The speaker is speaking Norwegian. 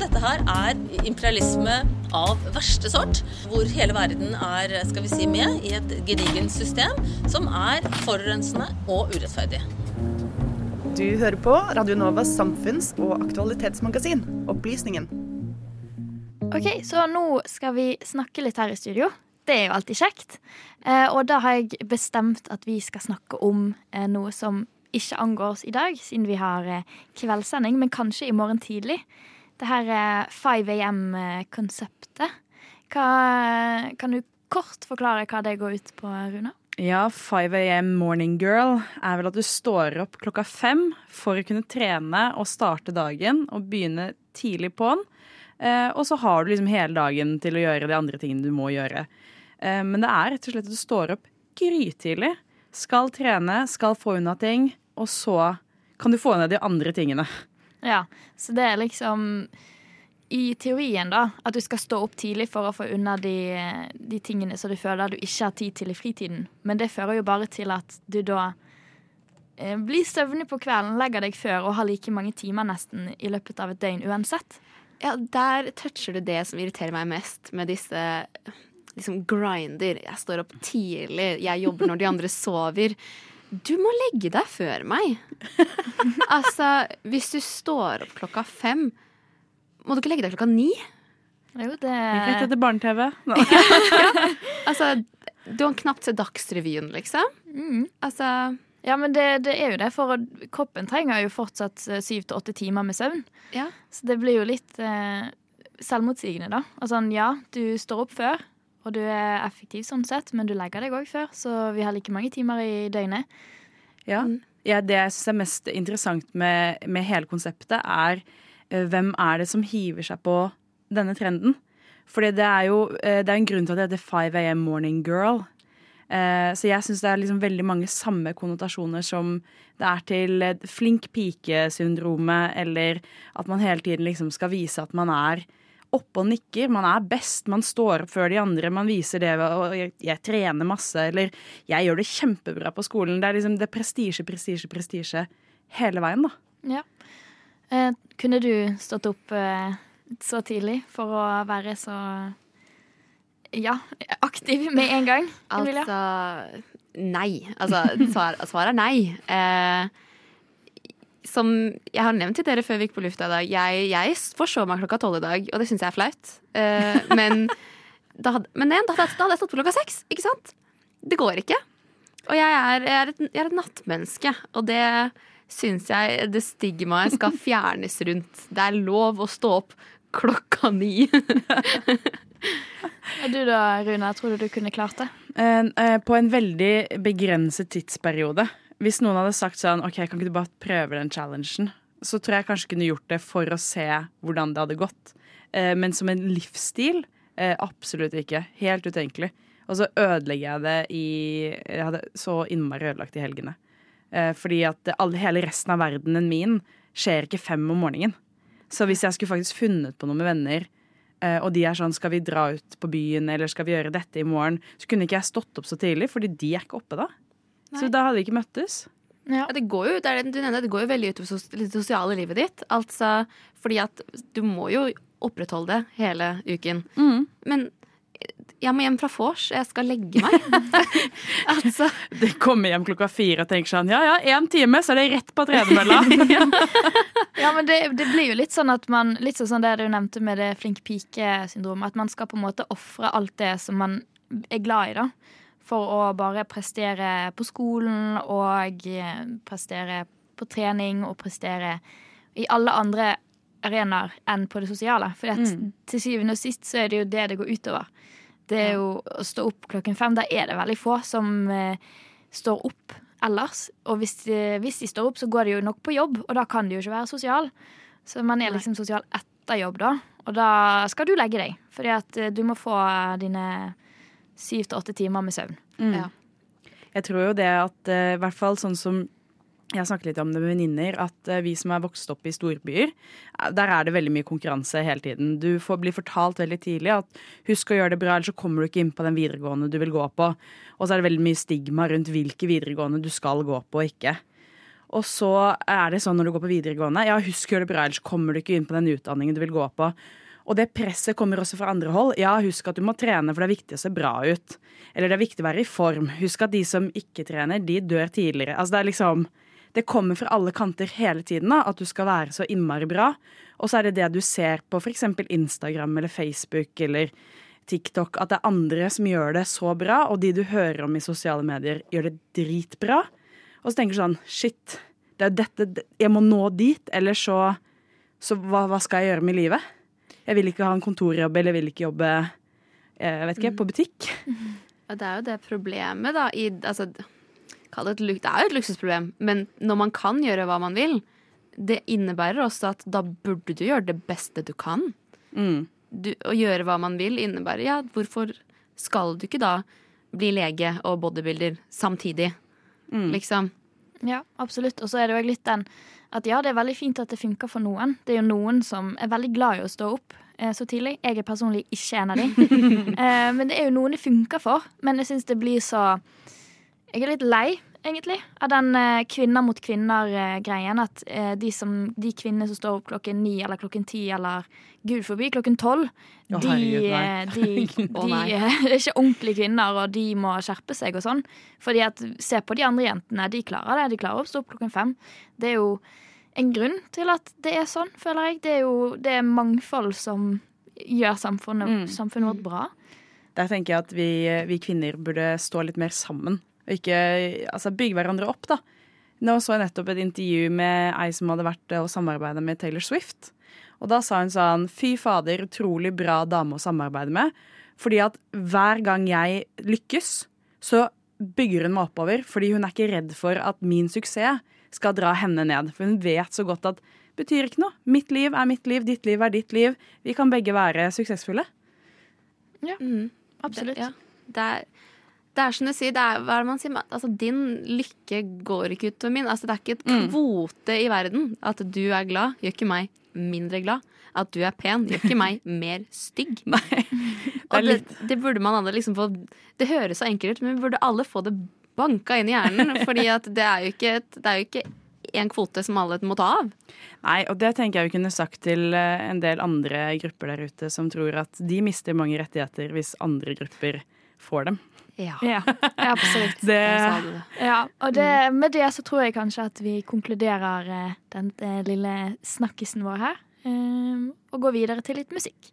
Dette her er imperialisme av verste sort, hvor hele verden er skal vi si, med i et gedigent system som er forurensende og urettferdig. Du hører på Radio Novas samfunns- og aktualitetsmagasin, Opplysningen. Ok, så nå skal vi snakke litt her i studio. Det er jo alltid kjekt. Eh, og da har jeg bestemt at vi skal snakke om eh, noe som ikke angår oss i dag, siden vi har eh, kveldssending, men kanskje i morgen tidlig. Det her er 5 AM-konseptet. Kan du kort forklare hva det går ut på, Runa? Ja, 5 AM morning girl er vel at du står opp klokka fem for å kunne trene og starte dagen og begynne tidlig på den. Eh, og så har du liksom hele dagen til å gjøre de andre tingene du må gjøre. Eh, men det er rett og slett at du står opp grytidlig, skal trene, skal få unna ting, og så kan du få ned de andre tingene. Ja, så det er liksom i teorien, da, at du skal stå opp tidlig for å få unna de, de tingene som du føler du ikke har tid til i fritiden. Men det fører jo bare til at du da eh, blir søvnig på kvelden, legger deg før og har like mange timer nesten i løpet av et døgn uansett. Ja, der toucher du det som irriterer meg mest med disse liksom grinder. Jeg står opp tidlig, jeg jobber når de andre sover. Du må legge deg før meg. altså, hvis du står opp klokka fem, må du ikke legge deg klokka ni? Jo, det Vi rett etter barne-TV. Altså, du har knapt sett Dagsrevyen, liksom. mm. Altså Ja, men det, det er jo det, for kroppen trenger jo fortsatt eh, syv til åtte timer med søvn. Ja. Så det blir jo litt eh, selvmotsigende, da. Altså, ja, du står opp før, og du er effektiv sånn sett, men du legger deg òg før, så vi har like mange timer i døgnet. Ja. ja det jeg syns er mest interessant med, med hele konseptet, er eh, hvem er det som hiver seg på denne trenden? Fordi det er jo eh, det er en grunn til at det heter 5 AM Morning Girl. Eh, så jeg syns det er liksom veldig mange samme konnotasjoner som det er til flink pike-syndromet, eller at man hele tiden liksom skal vise at man er oppe og nikker. Man er best, man står opp før de andre, man viser det ved å jeg, jeg trener masse, eller jeg gjør det kjempebra på skolen. Det er liksom det prestisje, prestisje, prestisje hele veien, da. Ja. Eh, kunne du stått opp eh, så tidlig for å være så ja, aktiv med en gang, Emilia? Altså Nei. Altså, svar, svaret er nei. Eh, som jeg har nevnt til dere før vi gikk på lufta i dag, jeg, jeg se meg klokka tolv i dag, og det syns jeg er flaut. Uh, men da hadde, men igjen, da hadde, jeg- da hadde jeg stått på klokka seks, ikke sant? Det går ikke. Og jeg er, jeg er, et, jeg er et nattmenneske, og det syns jeg det stigmaet skal fjernes rundt. Det er lov å stå opp klokka ni. Og du da, Rune? tror du du kunne klart det? Uh, uh, På en veldig begrenset tidsperiode. Hvis noen hadde sagt sånn OK, kan ikke du bare prøve den challengen? Så tror jeg kanskje kunne gjort det for å se hvordan det hadde gått. Eh, Men som en livsstil, eh, absolutt ikke. Helt utenkelig. Og så ødelegger jeg det i Jeg hadde så innmari ødelagt i helgene. Eh, Fordi at alle, hele resten av verdenen min skjer ikke fem om morgenen. Så hvis jeg skulle faktisk funnet på noe med venner, og de er sånn skal vi dra ut på byen eller skal vi gjøre dette i morgen, så kunne ikke jeg stått opp så tidlig, fordi de er ikke oppe da. Så da hadde vi ikke møttes. Ja. Ja, det går jo, det, er, det du nevner, det går jo veldig utover sos det sosiale livet ditt. Altså, fordi at du må jo opprettholde det hele uken. Men jeg må hjem fra vors, jeg skal legge meg. altså, Det kommer hjem klokka fire og tenker sånn ja ja, én time, så er det rett på tredemølla. Ja, men det, det blir jo litt sånn at man Litt sånn det du nevnte med det flink pike-syndromet. At man skal på en måte ofre alt det som man er glad i, da. For å bare prestere på skolen og eh, prestere på trening og prestere i alle andre arenaer enn på det sosiale. For at til syvende og sist så er det jo det det går utover. Det er jo å stå opp klokken fem. Da er det veldig få som eh, står opp ellers. Og hvis de, hvis de står opp, så går de jo nok på jobb, og da kan de jo ikke være sosial. Så man er liksom sosial etter jobb, da. Og da skal du legge deg, fordi at eh, du må få dine syv til åtte timer med søvn. ja. Jeg tror jo det at eh, i hvert fall sånn som jeg har snakket litt om det med venninner, at eh, vi som er vokst opp i storbyer, eh, der er det veldig mye konkurranse hele tiden. Du får bli fortalt veldig tidlig at husk å gjøre det bra, ellers så kommer du ikke inn på den videregående du vil gå på. Og så er det veldig mye stigma rundt hvilke videregående du skal gå på og ikke. Og så er det sånn når du går på videregående, ja, husk å gjøre det bra, ellers kommer du ikke inn på den utdanningen du vil gå på. Og det presset kommer også fra andre hold. Ja, husk at du må trene, for det er viktig å se bra ut. Eller det er viktig å være i form. Husk at de som ikke trener, de dør tidligere. Altså det er liksom Det kommer fra alle kanter hele tiden, da, at du skal være så innmari bra. Og så er det det du ser på f.eks. Instagram eller Facebook eller TikTok, at det er andre som gjør det så bra, og de du hører om i sosiale medier, gjør det dritbra. Og så tenker du sånn Shit, det er dette Jeg må nå dit, eller så, så hva, hva skal jeg gjøre med livet? Jeg vil ikke ha en kontorjobb, eller jeg vil ikke jobbe eh, jeg vet ikke, på butikk. Og det er jo det problemet, da. I, altså, det, et, det er jo et luksusproblem, men når man kan gjøre hva man vil, det innebærer også at da burde du gjøre det beste du kan. Mm. Du, å gjøre hva man vil innebærer ja, hvorfor skal du ikke da bli lege og bodybuilder samtidig? Liksom. Ja, absolutt. Og så er det jo litt den at ja, det er veldig fint at det funker for noen. Det er jo noen som er veldig glad i å stå opp eh, så tidlig. Jeg er personlig ikke en av de. eh, men det er jo noen det funker for. Men jeg syns det blir så Jeg er litt lei, egentlig, av den eh, kvinner mot kvinner-greien. At eh, de, som, de kvinnene som står opp klokken ni eller klokken ti eller gud forbi klokken tolv, oh, de, eh, de, Å, de er ikke ordentlige kvinner, og de må skjerpe seg og sånn. Fordi at Se på de andre jentene. De klarer det. De klarer å stå opp klokken fem. Det er jo en grunn til at det er sånn, føler jeg. Det er jo det er mangfold som gjør samfunnet, Mm. samfunnet vårt bra. Der tenker jeg at vi, vi kvinner burde stå litt mer sammen, og ikke altså, bygge hverandre opp, da. Nå så jeg nettopp et intervju med ei som hadde vært og samarbeida med Taylor Swift. Og da sa hun sånn Fy fader, utrolig bra dame å samarbeide med. Fordi at hver gang jeg lykkes, så bygger hun meg oppover. Fordi hun er ikke redd for at min suksess skal dra henne ned. For hun vet så godt at betyr ikke noe. Mitt liv er mitt liv, ditt liv er ditt liv. Vi kan begge være suksessfulle. Mm. Absolutt. Det, ja. det, er, det er som du sier, det er, hva er det man sier? Altså, din lykke går ikke utover min. Altså, det er ikke et Mm. kvote i verden. At du er glad, gjør ikke meg mindre glad. At du er pen, gjør ikke meg mer stygg. Nei, Og det, det burde man alle liksom få Det høres så enkelt ut, men vi burde alle få det banka inn i hjernen. Fordi det er jo ikke, et, det er jo ikke en kvote som alle må ta av. Nei, og det tenker jeg vi kunne sagt til eh, en del andre grupper der ute som tror at de mister mange rettigheter hvis andre grupper får dem. Ja, Ja, absolutt. Det, det. Ja, og det, med det så tror jeg kanskje at vi konkluderer den, den eh, lille snakkisen vår her. Um, Og går videre til litt musikk.